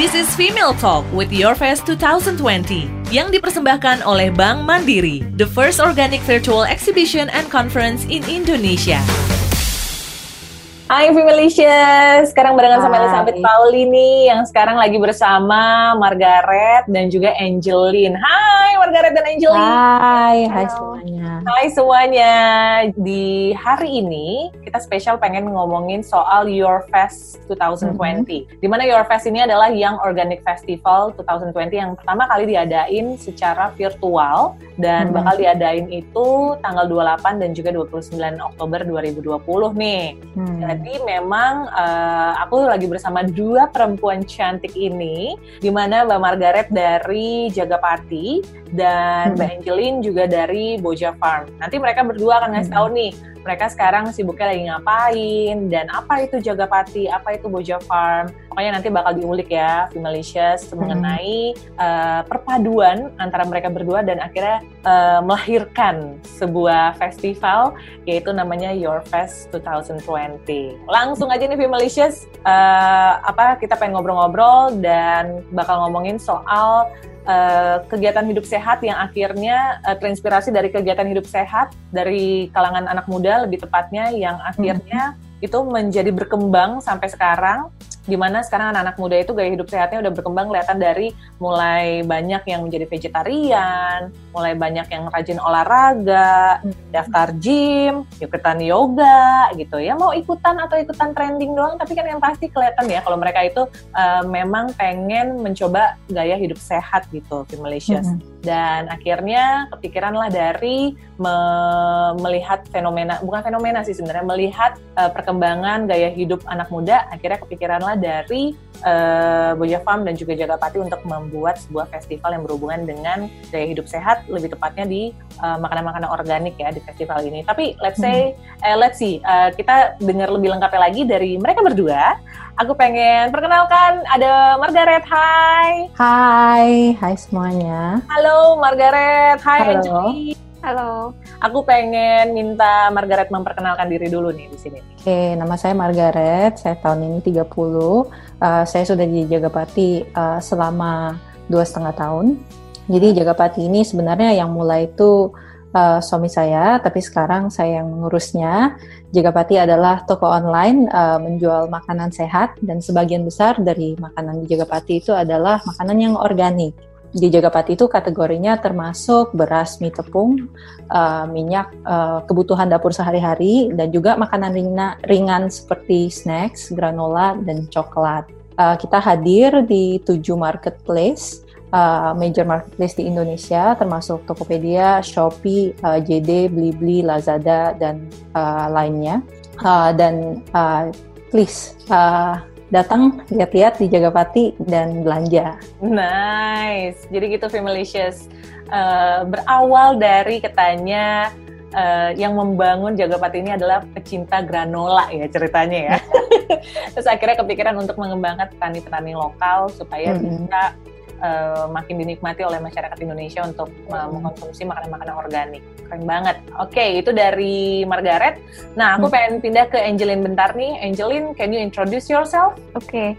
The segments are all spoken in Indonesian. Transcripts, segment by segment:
This is Female Talk with Your Fest 2020 yang dipersembahkan oleh Bank Mandiri, the first organic virtual exhibition and conference in Indonesia. Hai Femalicious, sekarang barengan sama Elizabeth Pauli nih yang sekarang lagi bersama Margaret dan juga Angeline. Hai Margaret dan Angeline. Hai, hai semuanya. Hai semuanya. Di hari ini kita spesial pengen ngomongin soal Your Fest 2020. Mm-hmm. Di mana Your Fest ini adalah Young Organic Festival 2020 yang pertama kali diadain secara virtual dan mm-hmm. bakal diadain itu tanggal 28 dan juga 29 Oktober 2020 nih. Mm-hmm. Jadi memang uh, aku lagi bersama dua perempuan cantik ini, di mana Mbak Margaret dari Jagapati dan hmm. Mbak Angelin juga dari Boja Farm. Nanti mereka berdua akan ngasih tahu nih mereka sekarang sibuknya lagi ngapain dan apa itu Jagapati, apa itu Boja Farm. Pokoknya nanti bakal diulik ya Femalicious hmm. mengenai uh, perpaduan antara mereka berdua dan akhirnya uh, melahirkan sebuah festival yaitu namanya Your Fest 2020. Langsung aja nih Femalicious, uh, apa kita pengen ngobrol-ngobrol dan bakal ngomongin soal uh, kegiatan hidup sehat yang akhirnya uh, terinspirasi dari kegiatan hidup sehat dari kalangan anak muda lebih tepatnya yang akhirnya hmm. itu menjadi berkembang sampai sekarang di mana sekarang anak-anak muda itu gaya hidup sehatnya udah berkembang kelihatan dari mulai banyak yang menjadi vegetarian, mulai banyak yang rajin olahraga, hmm. daftar gym, ikutan yoga gitu ya. Mau ikutan atau ikutan trending doang, tapi kan yang pasti kelihatan ya kalau mereka itu uh, memang pengen mencoba gaya hidup sehat gitu di Malaysia. Hmm. Dan akhirnya kepikiranlah dari me melihat fenomena, bukan fenomena sih sebenarnya, melihat uh, perkembangan gaya hidup anak muda, akhirnya kepikiranlah dari uh, Boja Farm dan juga Jagapati untuk membuat sebuah festival yang berhubungan dengan gaya hidup sehat, lebih tepatnya di eh, makanan-makanan organik ya di festival ini. Tapi let's say, hmm. eh, let's see, uh, kita dengar lebih lengkapnya lagi dari mereka berdua. Aku pengen perkenalkan ada Margaret. Hai. Hai, hai semuanya. Halo Margaret. Hai Halo. Halo. Aku pengen minta Margaret memperkenalkan diri dulu nih di sini. Oke, nama saya Margaret. Saya tahun ini 30. Uh, saya sudah di Jagapati uh, selama dua setengah tahun. Jadi Jagapati ini sebenarnya yang mulai itu uh, suami saya, tapi sekarang saya yang mengurusnya. Jagapati adalah toko online uh, menjual makanan sehat dan sebagian besar dari makanan di Jagapati itu adalah makanan yang organik di Jagapati itu kategorinya termasuk beras mie tepung, uh, minyak, uh, kebutuhan dapur sehari-hari, dan juga makanan ringan, ringan seperti snacks, granola, dan coklat. Uh, kita hadir di tujuh marketplace, uh, major marketplace di Indonesia, termasuk Tokopedia, Shopee, uh, JD, Blibli, Lazada, dan uh, lainnya. Uh, dan uh, please, uh, datang lihat-lihat di Jagapati dan belanja. Nice. Jadi gitu Femalicious. Uh, berawal dari katanya uh, yang membangun Jagapati ini adalah pecinta granola ya ceritanya ya. Terus akhirnya kepikiran untuk mengembangkan petani-petani lokal supaya -hmm. bisa uh, makin dinikmati oleh masyarakat Indonesia untuk uh, mengkonsumsi makanan-makanan organik. Keren banget. Oke, okay, itu dari Margaret. Nah, aku hmm. pengen pindah ke Angelin bentar nih. Angelin, can you introduce yourself? Oke. Okay.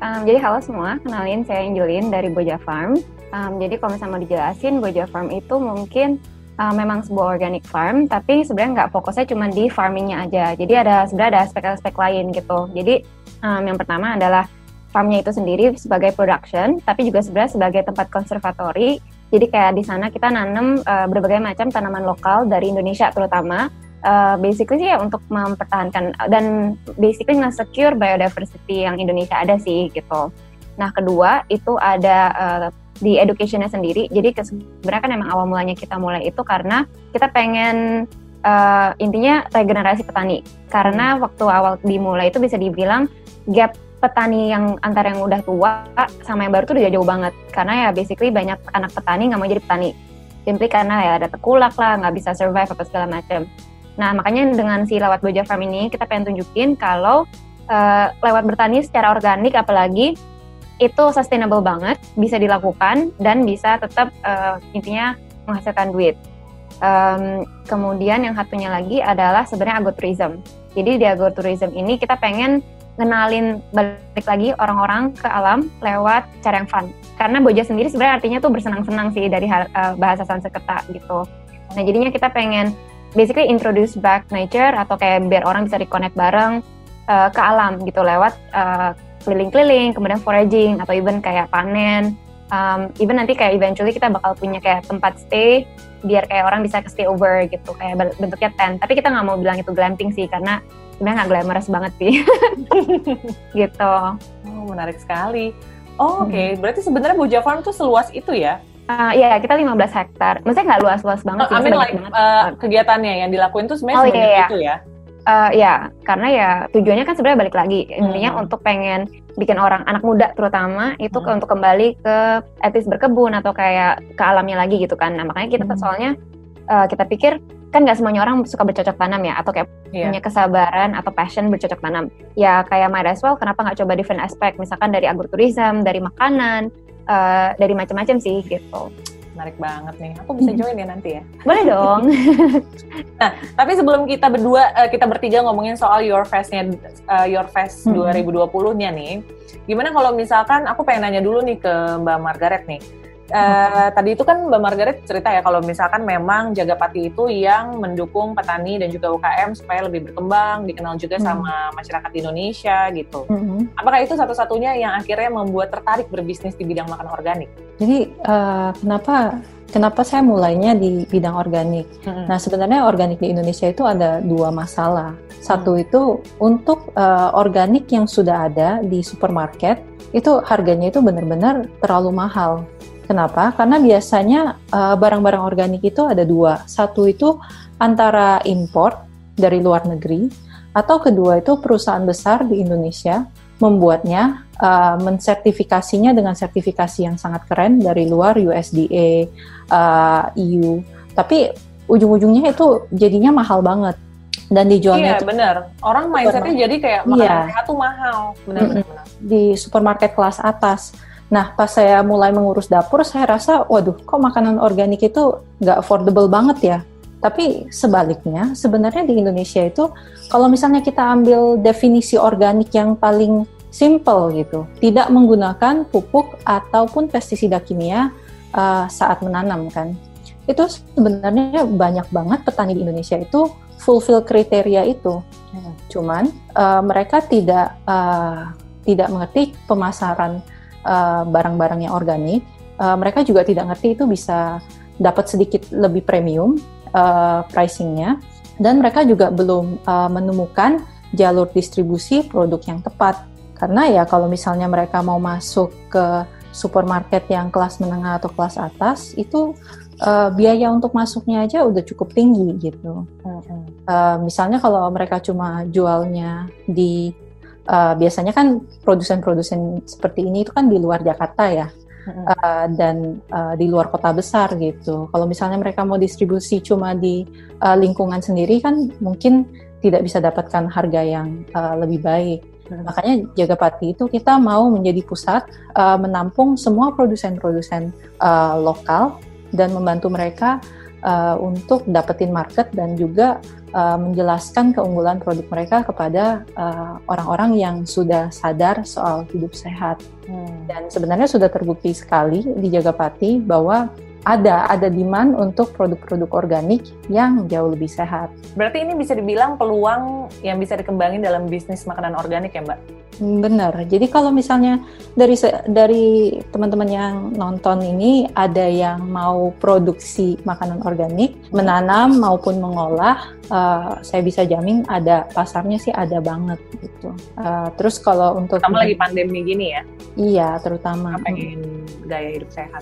Um, jadi halo semua, kenalin saya Angelin dari Boja Farm. Um, jadi kalau misalnya mau dijelasin, Boja Farm itu mungkin uh, memang sebuah organic farm, tapi sebenarnya nggak fokusnya cuma di farmingnya aja. Jadi ada sebenarnya ada aspek-aspek lain gitu. Jadi um, yang pertama adalah farmnya itu sendiri sebagai production, tapi juga sebenarnya sebagai tempat konservatori. Jadi kayak di sana kita nanam uh, berbagai macam tanaman lokal dari Indonesia terutama. Uh, basically sih ya untuk mempertahankan dan basically nge-secure biodiversity yang Indonesia ada sih gitu. Nah kedua itu ada uh, di educationnya sendiri. Jadi sebenarnya kan emang awal mulanya kita mulai itu karena kita pengen uh, intinya regenerasi petani. Karena waktu awal dimulai itu bisa dibilang gap petani yang antara yang udah tua sama yang baru tuh udah jauh banget. Karena ya basically banyak anak petani nggak mau jadi petani. Simply karena ya ada tekulak lah nggak bisa survive apa segala macam nah makanya dengan si lewat Boja Farm ini kita pengen tunjukin kalau uh, lewat bertani secara organik apalagi itu sustainable banget bisa dilakukan dan bisa tetap uh, intinya menghasilkan duit. Um, kemudian yang satunya lagi adalah sebenarnya agrotourism jadi di agrotourism ini kita pengen ngenalin balik lagi orang-orang ke alam lewat cara yang fun. Karena boja sendiri sebenarnya artinya tuh bersenang-senang sih dari uh, bahasa Sanskerta gitu. Nah jadinya kita pengen basically introduce back nature atau kayak biar orang bisa reconnect bareng uh, ke alam gitu lewat uh, keliling-keliling, kemudian foraging atau even kayak panen. Um, even nanti kayak eventually kita bakal punya kayak tempat stay biar kayak orang bisa ke stay over gitu kayak bentuknya tent. Tapi kita nggak mau bilang itu glamping sih karena sebenarnya nggak glamorous banget sih gitu oh menarik sekali oh, oke okay. hmm. berarti sebenarnya Boja Farm tuh seluas itu ya Uh, iya, kita 15 hektar. Maksudnya nggak luas-luas banget oh, sih. I mean like, banget. Uh, kegiatannya yang dilakuin tuh sebenarnya oh, iya, iya. itu ya? Uh, ya, karena ya tujuannya kan sebenarnya balik lagi. Intinya hmm. untuk pengen bikin orang anak muda terutama itu hmm. ke, untuk kembali ke etis berkebun atau kayak ke alamnya lagi gitu kan. Nah makanya kita hmm. soalnya uh, kita pikir kan nggak semuanya orang suka bercocok tanam ya atau kayak yeah. punya kesabaran atau passion bercocok tanam ya kayak might as well kenapa nggak coba different aspect misalkan dari agrotourism dari makanan uh, dari macam-macam sih gitu menarik banget nih. Aku bisa join ya nanti ya. Boleh dong. nah, tapi sebelum kita berdua uh, kita bertiga ngomongin soal Your Fest-nya uh, Your Fest hmm. 2020-nya nih. Gimana kalau misalkan aku pengen nanya dulu nih ke Mbak Margaret nih. Uh, tadi itu kan Mbak Margaret cerita ya kalau misalkan memang Jagapati itu yang mendukung petani dan juga UKM supaya lebih berkembang, dikenal juga hmm. sama masyarakat Indonesia gitu. Hmm. Apakah itu satu-satunya yang akhirnya membuat tertarik berbisnis di bidang makanan organik? Jadi uh, kenapa kenapa saya mulainya di bidang organik? Hmm. Nah sebenarnya organik di Indonesia itu ada dua masalah. Satu hmm. itu untuk uh, organik yang sudah ada di supermarket itu harganya itu benar-benar terlalu mahal Kenapa? Karena biasanya uh, barang-barang organik itu ada dua. Satu itu antara import dari luar negeri, atau kedua itu perusahaan besar di Indonesia membuatnya, uh, mensertifikasinya dengan sertifikasi yang sangat keren dari luar USDA, uh, eh, EU. Tapi ujung-ujungnya itu jadinya mahal banget dan dijualnya iya benar orang mindsetnya jadi kayak makanan iya. sehat tuh mahal benar, mm -hmm. di supermarket kelas atas Nah, pas saya mulai mengurus dapur, saya rasa, waduh, kok makanan organik itu nggak affordable banget ya? Tapi sebaliknya, sebenarnya di Indonesia itu, kalau misalnya kita ambil definisi organik yang paling simple gitu, tidak menggunakan pupuk ataupun pestisida kimia uh, saat menanam kan, itu sebenarnya banyak banget petani di Indonesia itu fulfill kriteria itu. Hmm. Cuman uh, mereka tidak uh, tidak mengerti pemasaran uh, barang-barang yang organik, uh, mereka juga tidak ngerti itu bisa dapat sedikit lebih premium uh, pricingnya, dan mereka juga belum uh, menemukan jalur distribusi produk yang tepat. Karena ya kalau misalnya mereka mau masuk ke supermarket yang kelas menengah atau kelas atas, itu uh, biaya untuk masuknya aja udah cukup tinggi gitu. Uh, misalnya kalau mereka cuma jualnya di uh, biasanya kan produsen-produsen seperti ini itu kan di luar Jakarta ya. Uh, dan uh, di luar kota besar gitu. Kalau misalnya mereka mau distribusi cuma di uh, lingkungan sendiri kan mungkin tidak bisa dapatkan harga yang uh, lebih baik. Hmm. Makanya Jagapati itu kita mau menjadi pusat uh, menampung semua produsen-produsen uh, lokal dan membantu mereka uh, untuk dapetin market dan juga uh, menjelaskan keunggulan produk mereka kepada uh, orang-orang uh, yang sudah sadar soal hidup sehat. Hmm. Dan sebenarnya sudah terbukti sekali di Jagapati bahwa ada ada demand untuk produk-produk organik yang jauh lebih sehat. Berarti ini bisa dibilang peluang yang bisa dikembangin dalam bisnis makanan organik ya, Mbak? Benar. Jadi kalau misalnya dari dari teman-teman yang nonton ini ada yang mau produksi makanan organik, menanam maupun mengolah, uh, saya bisa jamin ada pasarnya sih ada banget gitu. Uh, terus kalau untuk terutama lagi pandemi gini ya? Iya, terutama. Pengen gaya hidup sehat.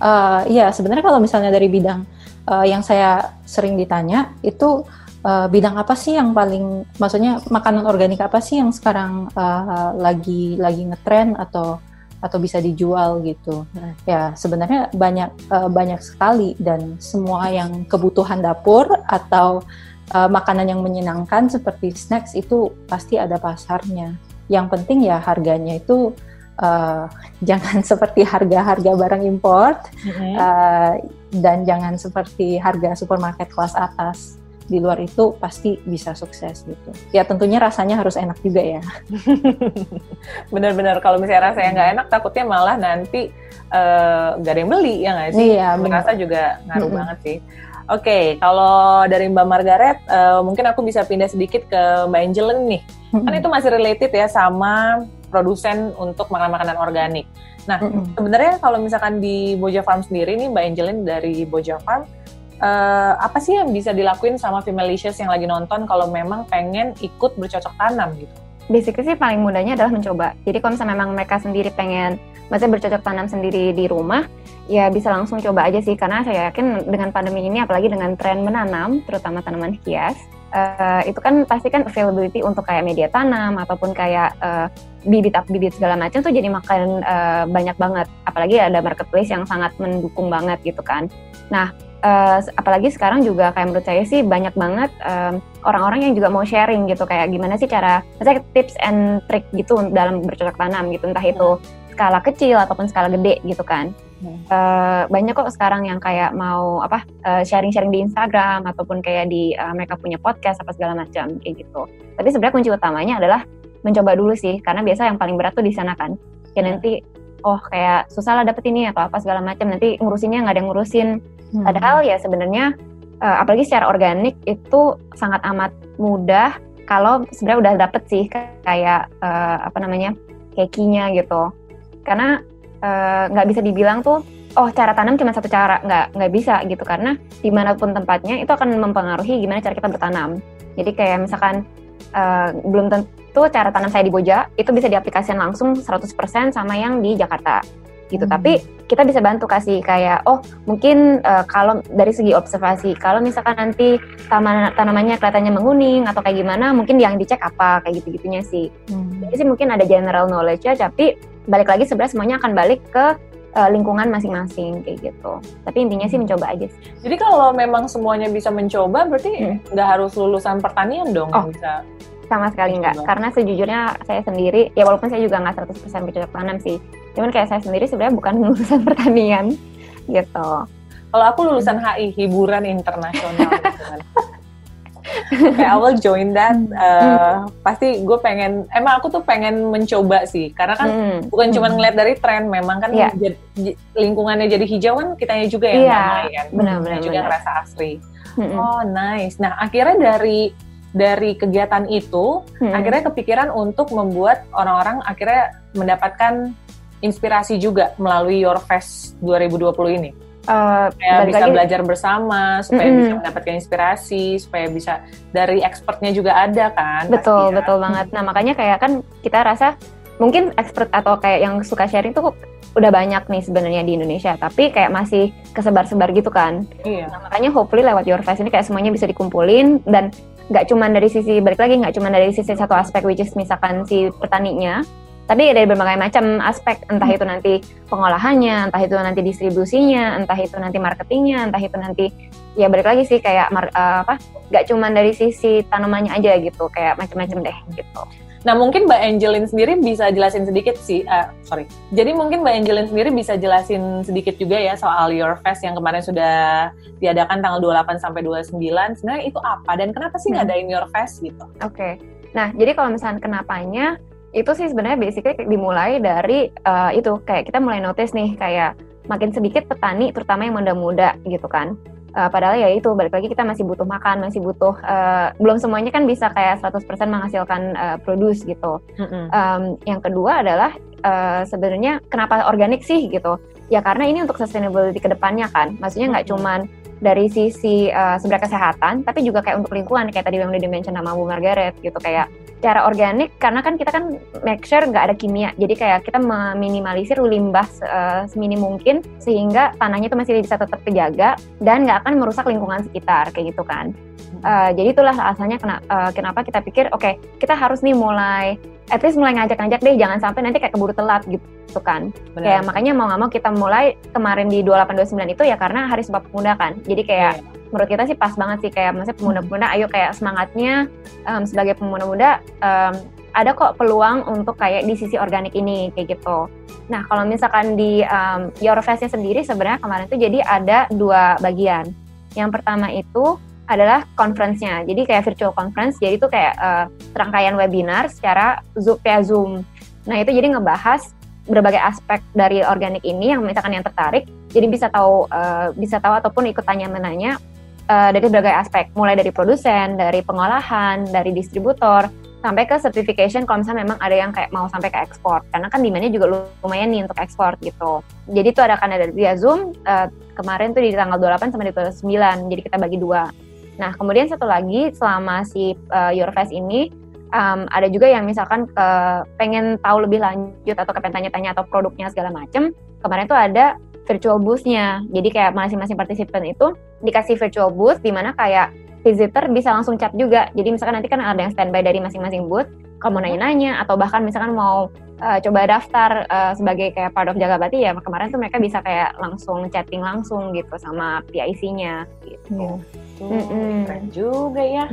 Uh, iya, sebenarnya kalau misalnya dari bidang uh, yang saya sering ditanya itu uh, bidang apa sih yang paling maksudnya makanan organik apa sih yang sekarang uh, lagi lagi ngetren atau atau bisa dijual gitu. Nah, ya sebenarnya banyak uh, banyak sekali dan semua yang kebutuhan dapur atau uh, makanan yang menyenangkan seperti snacks itu pasti ada pasarnya. Yang penting ya harganya itu uh, jangan seperti harga-harga barang import mm -hmm. uh, dan jangan seperti harga supermarket kelas atas di luar itu pasti bisa sukses gitu. Ya tentunya rasanya harus enak juga ya. Bener-bener kalau misalnya rasanya nggak enak takutnya malah nanti uh, nggak ada yang beli ya nggak sih? Iya, Rasa juga ngaruh -hmm. banget sih. Oke, okay, kalau dari Mbak Margaret, uh, mungkin aku bisa pindah sedikit ke Mbak Angelin nih. -hmm. Kan itu masih related ya sama produsen untuk makanan-makanan organik. Nah, -hmm. sebenarnya kalau misalkan di Boja Farm sendiri nih, Mbak Angelin dari Boja Farm, uh, apa sih yang bisa dilakuin sama Femalicious yang lagi nonton kalau memang pengen ikut bercocok tanam gitu? Basically sih paling mudahnya adalah mencoba. Jadi kalau misalnya memang mereka sendiri pengen, maksudnya bercocok tanam sendiri di rumah, ya bisa langsung coba aja sih. Karena saya yakin dengan pandemi ini, apalagi dengan tren menanam, terutama tanaman hias, uh, itu kan pasti kan availability untuk kayak media tanam ataupun kayak uh, bibit-bibit segala macam tuh jadi makan uh, banyak banget. Apalagi ada marketplace yang sangat mendukung banget gitu kan. Nah, uh, apalagi sekarang juga kayak menurut saya sih banyak banget orang orang-orang yang juga mau sharing gitu kayak gimana sih cara misalnya tips and trick gitu dalam bercocok tanam gitu entah itu skala kecil ataupun skala gede gitu kan. Hmm. uh, banyak kok sekarang yang kayak mau apa sharing sharing-sharing di Instagram ataupun kayak di uh, mereka punya podcast apa segala macam kayak gitu. Tapi sebenarnya kunci utamanya adalah mencoba dulu sih karena biasa yang paling berat tuh di sana kan. Ya nanti oh kayak susah lah dapet ini atau apa segala macam nanti ngurusinnya nggak ada yang ngurusin Hmm. Padahal ya sebenarnya uh, apalagi secara organik itu sangat amat mudah kalau sebenarnya udah dapet sih kayak uh, apa namanya kekinya gitu. Karena eh, nggak uh, bisa dibilang tuh oh cara tanam cuma satu cara nggak nggak bisa gitu karena di mana pun tempatnya itu akan mempengaruhi gimana cara kita bertanam. Jadi kayak misalkan uh, belum tentu cara tanam saya di Boja itu bisa diaplikasikan langsung 100% sama yang di Jakarta gitu. Hmm. Tapi kita bisa bantu kasih kayak oh mungkin uh, kalau dari segi observasi kalau misalkan nanti taman tanamannya kelihatannya menguning atau kayak gimana mungkin yang dicek apa kayak gitu gitunya sih hmm. jadi sih mungkin ada general knowledge ya tapi balik lagi sebenarnya semuanya akan balik ke uh, lingkungan masing-masing kayak gitu tapi intinya sih mencoba aja sih. jadi kalau memang semuanya bisa mencoba berarti hmm. nggak hmm. harus lulusan pertanian dong oh. bisa sama sekali enggak karena sejujurnya saya sendiri ya walaupun saya juga nggak 100% bercocok tanam sih cuman kayak saya sendiri sebenarnya bukan lulusan pertanian gitu kalau aku lulusan HI hiburan internasional gitu kan. kayak I will join that uh, pasti gue pengen emang aku tuh pengen mencoba sih karena kan hmm. bukan cuma ngeliat dari tren memang kan yeah. jad, lingkungannya jadi hijau kan kitanya juga yang yeah. damai kan benar-benar juga benar. ngerasa asri hmm. oh nice nah akhirnya dari dari kegiatan itu hmm. akhirnya kepikiran untuk membuat orang-orang akhirnya mendapatkan inspirasi juga melalui Your Fest 2020 ini. Uh, supaya bisa lagi, belajar bersama, supaya mm -hmm. bisa mendapatkan inspirasi, supaya bisa dari expertnya juga ada kan. Betul, pastinya. betul banget. Nah makanya kayak kan kita rasa mungkin expert atau kayak yang suka sharing tuh udah banyak nih sebenarnya di Indonesia, tapi kayak masih kesebar-sebar gitu kan. Iya. Nah, makanya hopefully lewat Your Fest ini kayak semuanya bisa dikumpulin dan nggak cuma dari sisi balik lagi nggak cuma dari sisi satu aspek which is misalkan si petaninya tapi dari berbagai macam aspek. Entah itu nanti pengolahannya entah itu nanti distribusinya entah itu nanti marketingnya entah itu nanti ya balik lagi sih kayak uh, apa nggak cuma dari sisi tanamannya aja gitu kayak macam-macam deh gitu Nah mungkin Mbak Angelin sendiri bisa jelasin sedikit sih, uh, sorry. Jadi mungkin Mbak Angelin sendiri bisa jelasin sedikit juga ya soal Your Fest yang kemarin sudah diadakan tanggal 28 sampai 29. Sebenarnya itu apa dan kenapa sih hmm. ngadain Your Fest gitu? Oke. Okay. Nah jadi kalau misalnya kenapanya itu sih sebenarnya basically dimulai dari uh, itu kayak kita mulai notice nih kayak makin sedikit petani terutama yang muda-muda gitu kan Uh, padahal ya itu balik lagi kita masih butuh makan, masih butuh uh, belum semuanya kan bisa kayak 100% menghasilkan uh, produce gitu. Mm-hmm. Um, yang kedua adalah uh, sebenarnya kenapa organik sih gitu? Ya karena ini untuk sustainability ke depannya kan. Maksudnya nggak mm-hmm. cuman dari sisi uh, sebenarnya kesehatan, tapi juga kayak untuk lingkungan kayak tadi yang udah dimention sama Bu Margaret gitu. Kayak cara organik karena kan kita kan make sure nggak ada kimia. Jadi kayak kita meminimalisir limbah uh, seminim mungkin sehingga tanahnya itu masih bisa tetap terjaga dan nggak akan merusak lingkungan sekitar kayak gitu kan uh, jadi itulah alasannya kena, uh, kenapa kita pikir oke okay, kita harus nih mulai at least mulai ngajak-ngajak deh jangan sampai nanti kayak keburu telat gitu kan Benar. kayak makanya mau nggak mau kita mulai kemarin di 2829 itu ya karena hari Sumpah Pemuda kan jadi kayak yeah menurut kita sih pas banget sih kayak maksudnya pemuda-pemuda ayo kayak semangatnya um, sebagai pemuda-pemuda um, ada kok peluang untuk kayak di sisi organik ini kayak gitu. Nah kalau misalkan di um, Your Fest-nya sendiri sebenarnya kemarin itu jadi ada dua bagian. Yang pertama itu adalah conference-nya. Jadi kayak virtual conference, jadi itu kayak uh, serangkaian webinar secara Zoom via Zoom. Nah, itu jadi ngebahas berbagai aspek dari organik ini yang misalkan yang tertarik, jadi bisa tahu uh, bisa tahu ataupun ikut tanya menanya uh, dari berbagai aspek, mulai dari produsen, dari pengolahan, dari distributor, sampai ke certification kalau misalnya memang ada yang kayak mau sampai ke ekspor. Karena kan demandnya juga lumayan nih untuk ekspor gitu. Jadi itu ada kan ada via zoom uh, kemarin tuh di tanggal 28 sampai di 29 jadi kita bagi dua Nah, kemudian satu lagi selama si uh, Your Face ini um, ada juga yang misalkan ke, pengen tahu lebih lanjut atau kepengen tanya-tanya atau produknya segala macam. Kemarin tuh ada virtual booth-nya. Jadi kayak masing-masing partisipan itu dikasih virtual booth di mana kayak visitor bisa langsung chat juga. Jadi misalkan nanti kan ada yang standby dari masing-masing booth, kalau mau nanya-nanya atau bahkan misalkan mau uh, coba daftar uh, sebagai kayak part of Jagabati ya kemarin tuh mereka bisa kayak langsung chatting langsung gitu sama PIC-nya gitu. Yeah. Mm -mm. Keren juga ya.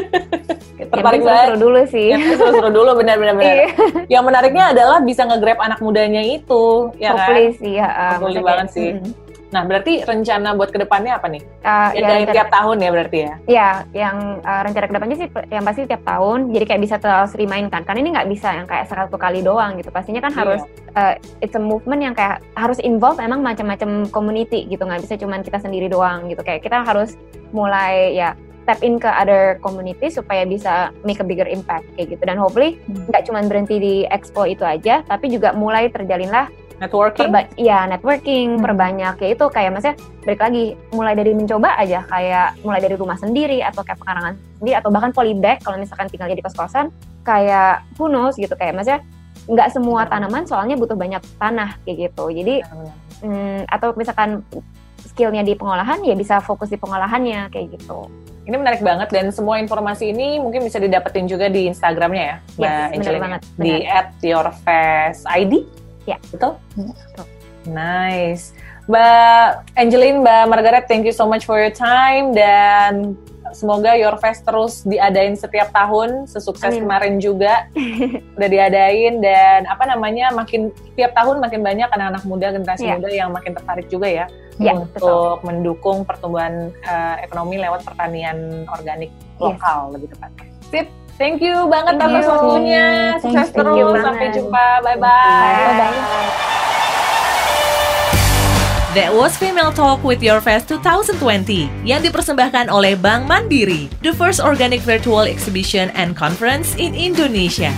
Tertarik banget. Seru dulu sih. Ya, seru-seru dulu benar-benar. Iya. Yang menariknya adalah bisa nge-grab anak mudanya itu, ya Hopefully kan? sih ya. Uh, banget sih. Mm -hmm. Nah, berarti rencana buat ke depannya apa nih? Uh, ya, dari tiap tahun ya berarti ya? Iya, yang uh, rencana ke depannya sih yang pasti tiap tahun. Jadi kayak bisa terus dimainkan. Karena ini nggak bisa yang kayak satu kali doang gitu. Pastinya kan iya. harus uh, it's a movement yang kayak harus involve emang macam-macam community gitu. Nggak bisa cuman kita sendiri doang gitu. Kayak kita harus mulai ya tap in ke other community supaya bisa make a bigger impact kayak gitu dan hopefully hmm. nggak hmm. cuma berhenti di expo itu aja tapi juga mulai terjalinlah networking? Perba ya networking hmm. perbanyak. Ya itu kayak maksudnya balik lagi mulai dari mencoba aja. Kayak mulai dari rumah sendiri atau kayak pekarangan sendiri atau bahkan polybag kalau misalkan tinggalnya di kos-kosan. Kayak who knows gitu. Kayak maksudnya nggak semua tanaman soalnya butuh banyak tanah kayak gitu. Jadi hmm, atau misalkan skillnya di pengolahan ya bisa fokus di pengolahannya kayak gitu. Ini menarik banget dan semua informasi ini mungkin bisa didapetin juga di Instagramnya ya, Mbak yes, Angelina. banget. Di at yourfaceid Ya. Betul? Ya. Nice. Mbak Angeline, Mbak Margaret, thank you so much for your time dan semoga Your Fest terus diadain setiap tahun, sesukses Amin. kemarin juga udah diadain dan apa namanya makin tiap tahun makin banyak anak-anak muda generasi yeah. muda yang makin tertarik juga ya yeah, untuk betul. mendukung pertumbuhan uh, ekonomi lewat pertanian organik lokal yes. lebih tepatnya. Sip, Thank you banget atas waktunya. Sukses terus. Sampai jumpa. Bye-bye. Bye-bye. That was Female Talk with Your Fest 2020 yang dipersembahkan oleh Bank Mandiri, the first organic virtual exhibition and conference in Indonesia.